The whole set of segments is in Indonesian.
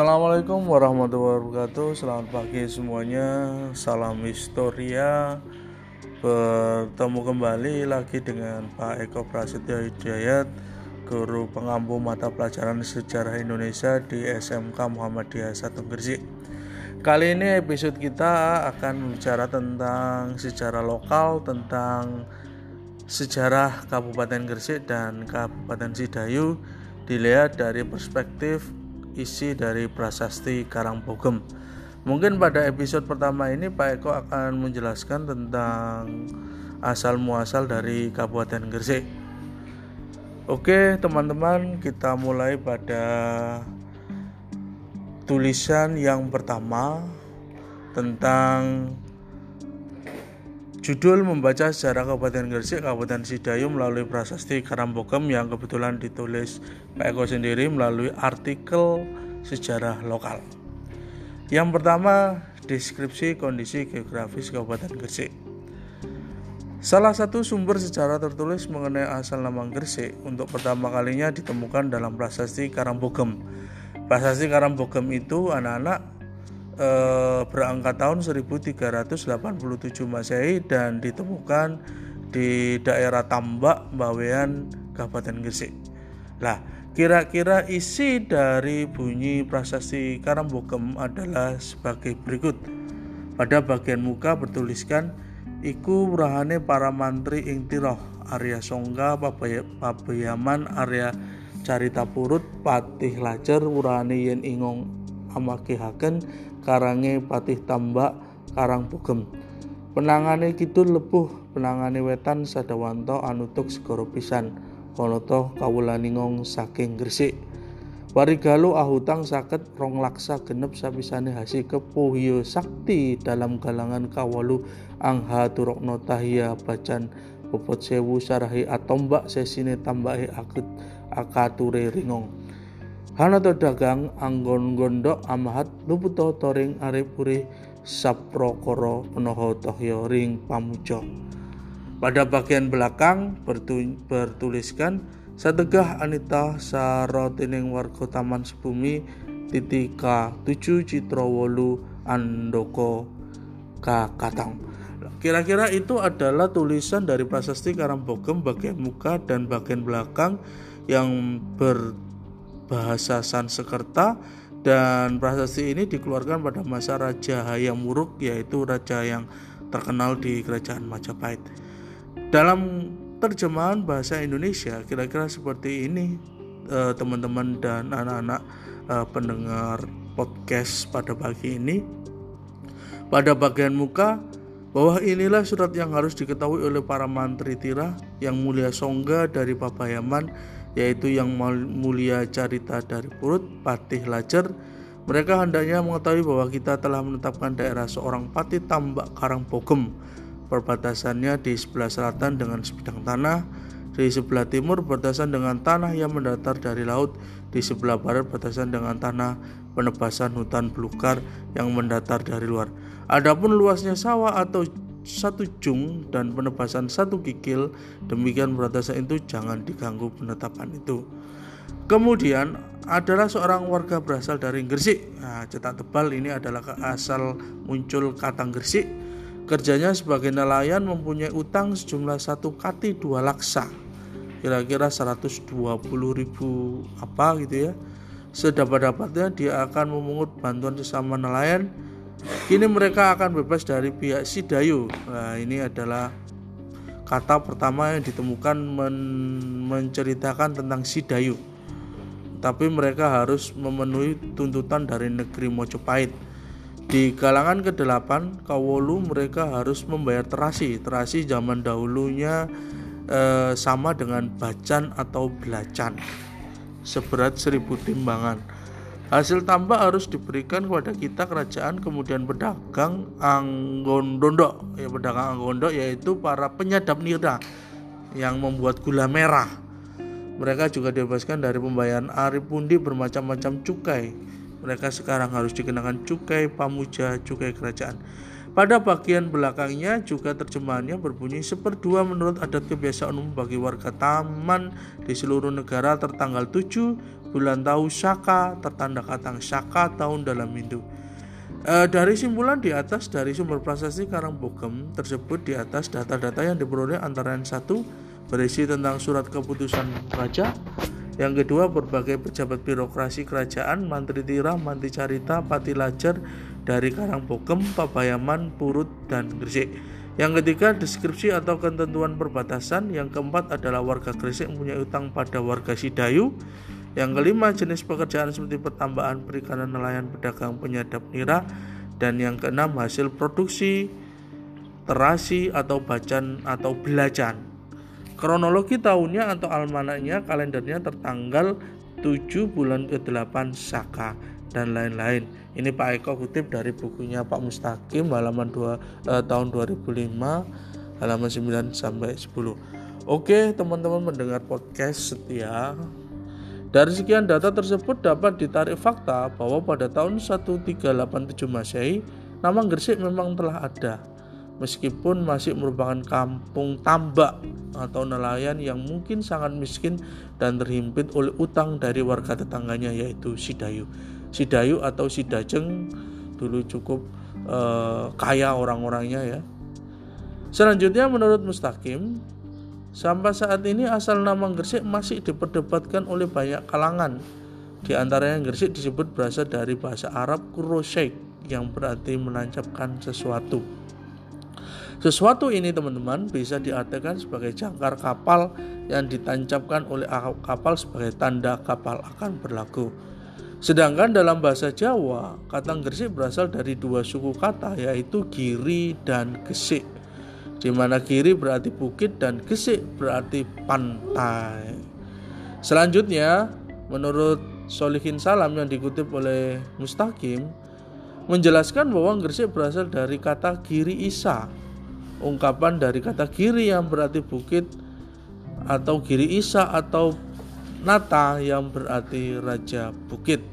Assalamualaikum warahmatullahi wabarakatuh. Selamat pagi semuanya. Salam Historia. Bertemu kembali lagi dengan Pak Eko Prasetyo Hidayat Guru pengampu mata pelajaran sejarah Indonesia di SMK Muhammadiyah 1 Gresik. Kali ini episode kita akan bicara tentang sejarah lokal Tentang sejarah Kabupaten Gresik dan Kabupaten Sidayu dilihat dari perspektif isi dari prasasti Karangbogem. Mungkin pada episode pertama ini Pak Eko akan menjelaskan tentang asal muasal dari Kabupaten Gresik. Oke, teman-teman, kita mulai pada tulisan yang pertama tentang Judul membaca sejarah Kabupaten Gresik, Kabupaten Sidayu melalui prasasti Karambogem yang kebetulan ditulis Pak Eko sendiri melalui artikel sejarah lokal. Yang pertama, deskripsi kondisi geografis Kabupaten Gresik. Salah satu sumber sejarah tertulis mengenai asal nama Gresik untuk pertama kalinya ditemukan dalam prasasti Karambogem. Prasasti Karambogem itu anak-anak eh, berangkat tahun 1387 Masehi dan ditemukan di daerah Tambak, Bawean, Kabupaten Gresik. Lah, kira-kira isi dari bunyi prasasti Karambogem adalah sebagai berikut. Pada bagian muka bertuliskan Iku wurahane para mantri ing tiroh Arya Songga Pabayaman Arya Carita Purut Patih Lacer wurahane yen ingong amakihaken karange patih tambak karang pugem penangane kidul lepuh penangane wetan sadawanto anutuk segoro pisan. Konoto kawulaningong saking gresik. Warigalu ahutang saket rong laksa genep sapisane hasi kepuhyo sakti dalam galangan kawalu angha turokno tahia bacan bobot sewu sarahi atombak sesine tambahi akut akature ringong Hanato dagang anggon gondok amahat luputo toring arepuri saprokoro penoho tohyo ring pamujo. Pada bagian belakang bertuliskan Sategah Anita Sarotining warga Taman Sebumi titika 7 Citrowolu Andoko Kakatang. Kira-kira itu adalah tulisan dari prasasti Karangbogem bagian muka dan bagian belakang yang ber bahasa Sanskerta dan prasasti ini dikeluarkan pada masa Raja Hayam Wuruk yaitu raja yang terkenal di kerajaan Majapahit. Dalam terjemahan bahasa Indonesia kira-kira seperti ini eh, teman-teman dan anak-anak eh, pendengar podcast pada pagi ini. Pada bagian muka bahwa inilah surat yang harus diketahui oleh para mantri tira yang mulia Songga dari Pabayaman yaitu yang mulia Carita dari Purut, Patih Lacer. Mereka hendaknya mengetahui bahwa kita telah menetapkan daerah seorang Patih Tambak Karangbogem. Perbatasannya di sebelah selatan dengan sebidang tanah, di sebelah timur berbatasan dengan tanah yang mendatar dari laut, di sebelah barat berbatasan dengan tanah penebasan hutan belukar yang mendatar dari luar. Adapun luasnya sawah atau satu jung dan penebasan satu kikil demikian berbatasan itu jangan diganggu penetapan itu. Kemudian adalah seorang warga berasal dari Gresik. Nah, cetak tebal ini adalah asal muncul kata Gresik. Kerjanya sebagai nelayan mempunyai utang sejumlah satu kati dua laksa. Kira-kira 120 ribu apa gitu ya. Sedapat-dapatnya dia akan memungut bantuan sesama nelayan Kini mereka akan bebas dari pihak Sidayu. Nah, ini adalah kata pertama yang ditemukan men menceritakan tentang Sidayu. Tapi mereka harus memenuhi tuntutan dari negeri Mojopahit. Di kalangan ke-8 Kawolu mereka harus membayar terasi. Terasi zaman dahulunya eh, sama dengan bacan atau belacan seberat seribu timbangan. Hasil tambak harus diberikan kepada kita kerajaan kemudian pedagang Anggondondo ya pedagang Anggondo yaitu para penyadap nira yang membuat gula merah. Mereka juga dibebaskan dari pembayaran aripundi bermacam-macam cukai. Mereka sekarang harus dikenakan cukai pamuja, cukai kerajaan. Pada bagian belakangnya juga terjemahannya berbunyi seperdua menurut adat kebiasaan umum bagi warga taman di seluruh negara tertanggal 7 bulan tahu Saka tertanda katang Saka tahun dalam Hindu. E, dari simpulan di atas dari sumber prasasti Karangbogem tersebut di atas data-data yang diperoleh antara yang satu berisi tentang surat keputusan raja, yang kedua berbagai pejabat birokrasi kerajaan, mantri tira, mantri carita, pati lajar, dari Karangbogem, Pabayaman, Purut, dan Gresik. Yang ketiga, deskripsi atau ketentuan perbatasan. Yang keempat adalah warga Gresik mempunyai utang pada warga Sidayu. Yang kelima, jenis pekerjaan seperti pertambahan, perikanan, nelayan, pedagang, penyadap nira. Dan yang keenam, hasil produksi, terasi atau bacan atau belacan. Kronologi tahunnya atau almanaknya kalendernya tertanggal 7 bulan ke-8 Saka dan lain-lain. Ini Pak Eko kutip dari bukunya Pak Mustaqim halaman 2 eh, tahun 2005 halaman 9 sampai 10. Oke, teman-teman mendengar podcast setia. Dari sekian data tersebut dapat ditarik fakta bahwa pada tahun 1387 Masehi, nama Gresik memang telah ada. Meskipun masih merupakan kampung tambak atau nelayan yang mungkin sangat miskin dan terhimpit oleh utang dari warga tetangganya yaitu Sidayu. Sidayu atau Sidajeng dulu cukup eh, kaya orang-orangnya ya. Selanjutnya menurut Mustaqim, sampai saat ini asal nama Gresik masih diperdebatkan oleh banyak kalangan. Di antaranya Gresik disebut berasal dari bahasa Arab kurosek yang berarti menancapkan sesuatu. Sesuatu ini teman-teman bisa diartikan sebagai jangkar kapal yang ditancapkan oleh kapal sebagai tanda kapal akan berlaku. Sedangkan dalam bahasa Jawa, kata Gresik berasal dari dua suku kata yaitu giri dan gesik. Di mana giri berarti bukit dan gesik berarti pantai. Selanjutnya, menurut Solihin Salam yang dikutip oleh Mustaqim, menjelaskan bahwa Gresik berasal dari kata giri isa. Ungkapan dari kata giri yang berarti bukit atau giri isa atau Nata yang berarti Raja Bukit.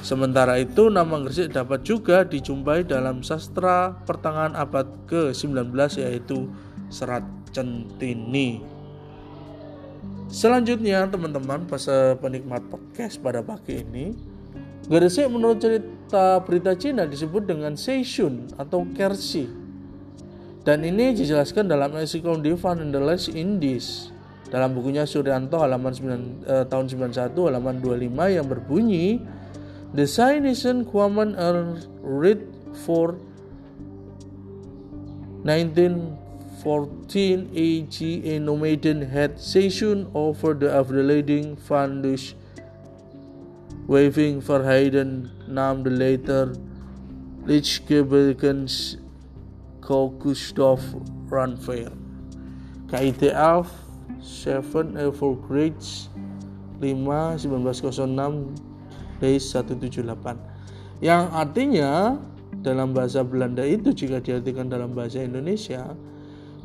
Sementara itu nama Gresik dapat juga dijumpai dalam sastra pertengahan abad ke-19 yaitu Serat Centini. Selanjutnya teman-teman bahasa penikmat podcast pada pagi ini Gresik menurut cerita berita Cina disebut dengan Seishun atau Kersi dan ini dijelaskan dalam Encyclopedia Van and the Last Indies dalam bukunya Suryanto halaman 9, eh, tahun 91 halaman 25 yang berbunyi The Sination Common are read for 1914 AG a nomaden had session over the afterleading fundus waving for Hayden named later Lichgebekens Gustav Ranfair. KITF 7 Evergrades 5 1906 base 178 yang artinya dalam bahasa Belanda itu jika diartikan dalam bahasa Indonesia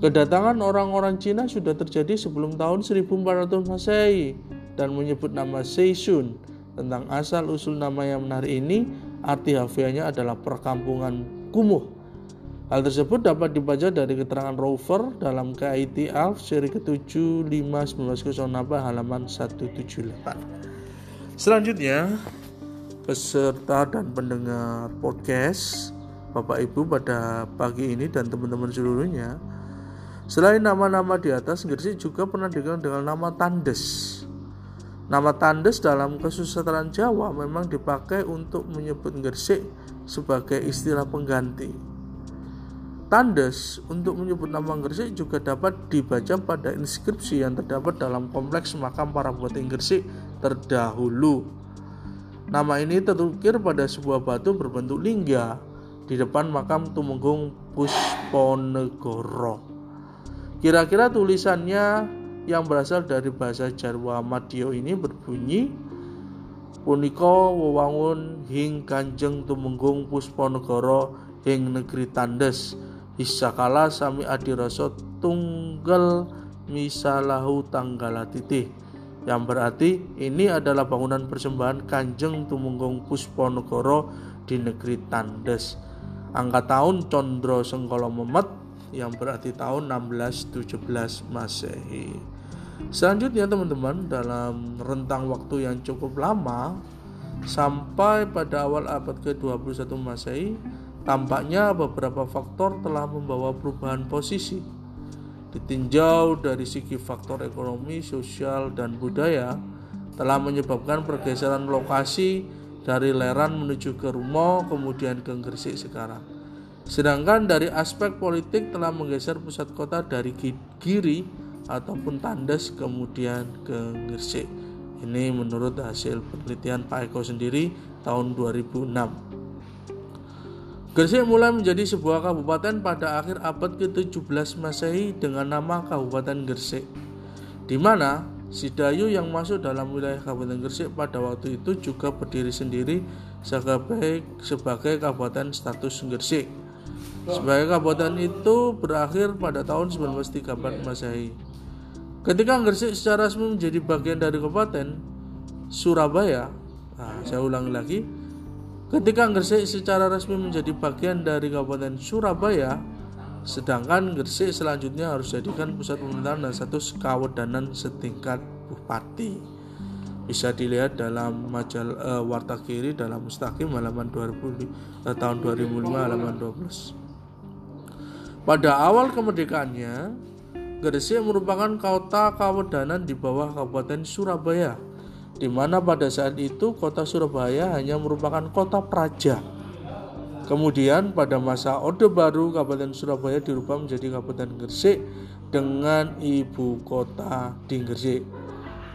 kedatangan orang-orang Cina sudah terjadi sebelum tahun 1400 Masehi. Dan menyebut nama Seisun tentang asal usul nama yang menarik ini arti harfiahnya adalah perkampungan kumuh. Hal tersebut dapat dibaca dari keterangan rover dalam KIT ALF seri ke-7 halaman 178. Selanjutnya, peserta dan pendengar podcast Bapak Ibu pada pagi ini dan teman-teman seluruhnya Selain nama-nama di atas, Gresik juga pernah dikenal dengan nama Tandes. Nama Tandes dalam kesusastraan Jawa memang dipakai untuk menyebut Gresik sebagai istilah pengganti. Tandes untuk menyebut nama Gresik juga dapat dibaca pada inskripsi yang terdapat dalam kompleks makam para buating Gresik terdahulu. Nama ini terukir pada sebuah batu berbentuk lingga di depan makam Tumenggung Pusponegoro. Kira-kira tulisannya yang berasal dari bahasa Jawa Madio ini berbunyi Punika wewangun hing Kanjeng Tumenggung Pusponegoro hing negeri Tandes Isakala sami adirasa tunggal misalahu tanggalatiti yang berarti ini adalah bangunan persembahan Kanjeng Tumenggung Pusponegoro di negeri Tandes. angka tahun Condro Sengkolo Memet yang berarti tahun 1617 Masehi. Selanjutnya teman-teman dalam rentang waktu yang cukup lama sampai pada awal abad ke-21 Masehi tampaknya beberapa faktor telah membawa perubahan posisi. Ditinjau dari segi faktor ekonomi, sosial, dan budaya telah menyebabkan pergeseran lokasi dari Leran menuju ke Rumo kemudian ke Gresik sekarang. Sedangkan dari aspek politik telah menggeser pusat kota dari Giri ataupun Tandes kemudian ke Gresik. Ini menurut hasil penelitian Pak Eko sendiri tahun 2006. Gresik mulai menjadi sebuah kabupaten pada akhir abad ke-17 Masehi dengan nama Kabupaten Gresik, di mana Sidayu yang masuk dalam wilayah Kabupaten Gresik pada waktu itu juga berdiri sendiri sebagai, sebagai kabupaten status Gresik. Sebagai kabupaten itu berakhir pada tahun 1934 Masehi. Ketika Gresik secara resmi menjadi bagian dari Kabupaten Surabaya, nah, saya ulangi lagi, ketika Gresik secara resmi menjadi bagian dari Kabupaten Surabaya, sedangkan Gresik selanjutnya harus jadikan pusat pemerintahan dan satu kawedanan setingkat bupati. Bisa dilihat dalam majal uh, Warta Kiri dalam Mustaqim halaman 2000 uh, tahun 2005 halaman 12. Pada awal kemerdekaannya, Gresik merupakan kota kawedanan di bawah Kabupaten Surabaya, di mana pada saat itu kota Surabaya hanya merupakan kota praja. Kemudian pada masa Orde Baru Kabupaten Surabaya dirubah menjadi Kabupaten Gresik dengan ibu kota di Gresik.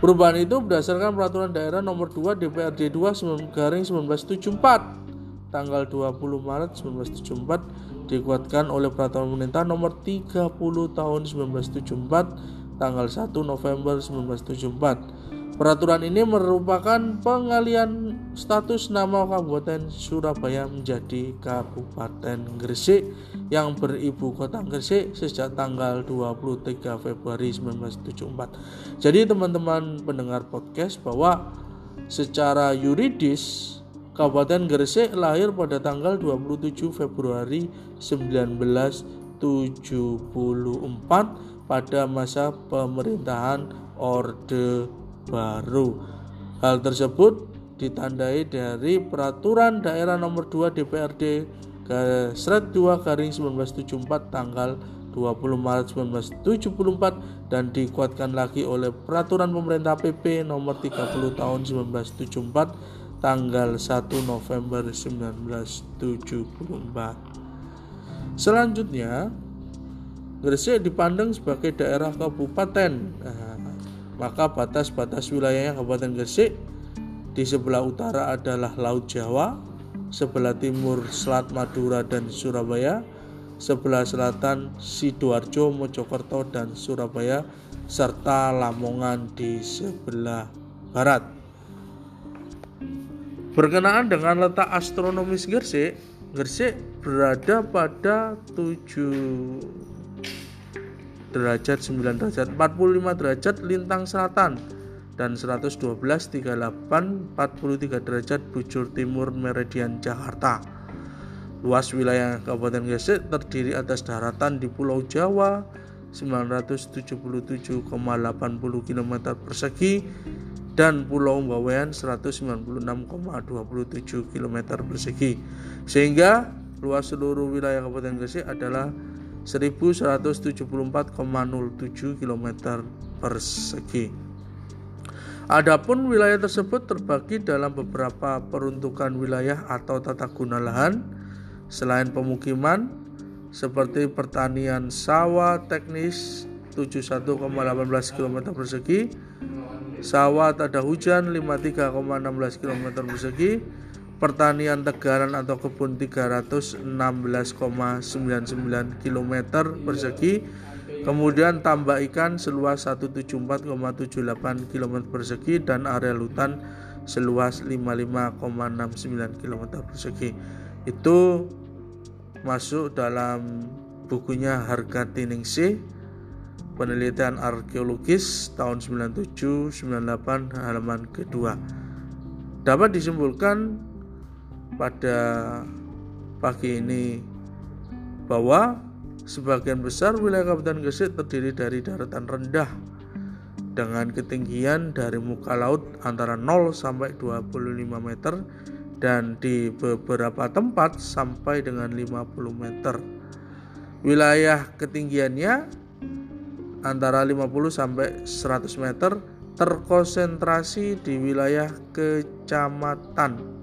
Perubahan itu berdasarkan peraturan daerah nomor 2 DPRD 2 garing 1974 tanggal 20 Maret 1974 dikuatkan oleh peraturan pemerintah nomor 30 tahun 1974 tanggal 1 November 1974. Peraturan ini merupakan pengalian status nama Kabupaten Surabaya menjadi Kabupaten Gresik yang beribu kota Gresik sejak tanggal 23 Februari 1974. Jadi teman-teman pendengar podcast bahwa secara yuridis Kabupaten Gresik lahir pada tanggal 27 Februari 1974 pada masa pemerintahan Orde Baru. Hal tersebut ditandai dari peraturan daerah nomor 2 DPRD Seret 2 garing 1974 tanggal 20 Maret 1974 dan dikuatkan lagi oleh peraturan pemerintah PP nomor 30 tahun 1974 tanggal 1 November 1974. Selanjutnya, Gresik dipandang sebagai daerah kabupaten. Nah, maka batas-batas wilayahnya Kabupaten Gresik di sebelah utara adalah Laut Jawa, sebelah timur Selat Madura dan Surabaya, sebelah selatan Sidoarjo, Mojokerto dan Surabaya serta Lamongan di sebelah barat. Berkenaan dengan letak astronomis Gresik, Gresik berada pada 7 derajat 9 derajat 45 derajat lintang selatan dan 112 38 43 derajat bujur timur meridian Jakarta. Luas wilayah Kabupaten Gresik terdiri atas daratan di Pulau Jawa 977,80 km persegi dan Pulau Bawean 196,27 km persegi sehingga luas seluruh wilayah Kabupaten Gresik adalah 1174,07 km persegi. Adapun wilayah tersebut terbagi dalam beberapa peruntukan wilayah atau tata guna lahan selain pemukiman seperti pertanian sawah teknis 71,18 km persegi sawah ada hujan 53,16 km persegi, pertanian tegaran atau kebun 316,99 km persegi, kemudian tambak ikan seluas 174,78 km persegi dan area hutan seluas 55,69 km persegi. Itu masuk dalam bukunya Harga Tiningsih penelitian arkeologis tahun 97-98 halaman kedua. Dapat disimpulkan pada pagi ini bahwa sebagian besar wilayah Kabupaten Gresik terdiri dari daratan rendah dengan ketinggian dari muka laut antara 0 sampai 25 meter dan di beberapa tempat sampai dengan 50 meter. Wilayah ketinggiannya antara 50 sampai 100 meter terkonsentrasi di wilayah kecamatan.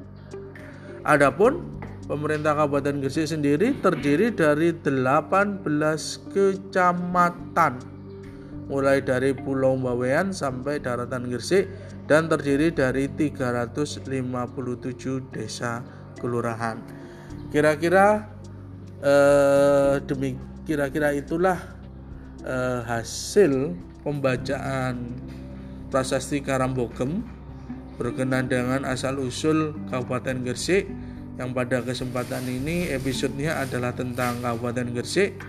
Adapun Pemerintah Kabupaten Gresik sendiri terdiri dari 18 kecamatan mulai dari Pulau Bawean sampai daratan Gresik dan terdiri dari 357 desa kelurahan. Kira-kira eh, demi kira-kira itulah eh, hasil pembacaan prasasti Karambogem berkenan dengan asal usul Kabupaten Gresik yang pada kesempatan ini episodenya adalah tentang Kabupaten Gresik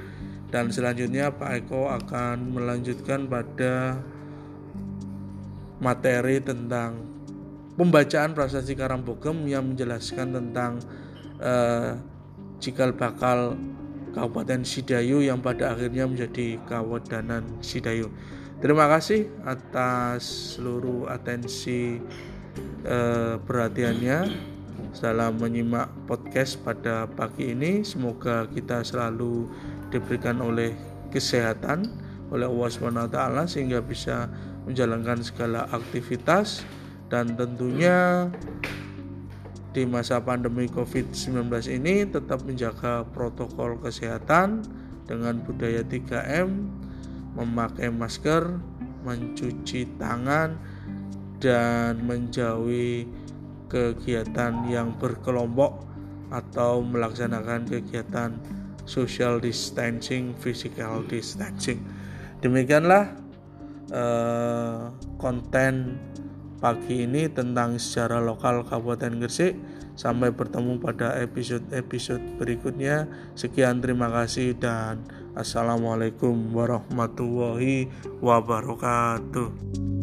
dan selanjutnya Pak Eko akan melanjutkan pada materi tentang pembacaan prasasti Karangbogem yang menjelaskan tentang uh, cikal bakal Kabupaten Sidayu yang pada akhirnya menjadi Kawedanan Sidayu. Terima kasih atas seluruh atensi uh, perhatiannya dalam menyimak podcast pada pagi ini. Semoga kita selalu diberikan oleh kesehatan oleh Allah SWT sehingga bisa menjalankan segala aktivitas dan tentunya di masa pandemi COVID-19 ini tetap menjaga protokol kesehatan dengan budaya 3M, memakai masker, mencuci tangan dan menjauhi kegiatan yang berkelompok atau melaksanakan kegiatan social distancing, physical distancing. Demikianlah uh, konten pagi ini tentang sejarah lokal Kabupaten Gresik. Sampai bertemu pada episode-episode berikutnya. Sekian terima kasih dan assalamualaikum warahmatullahi wabarakatuh.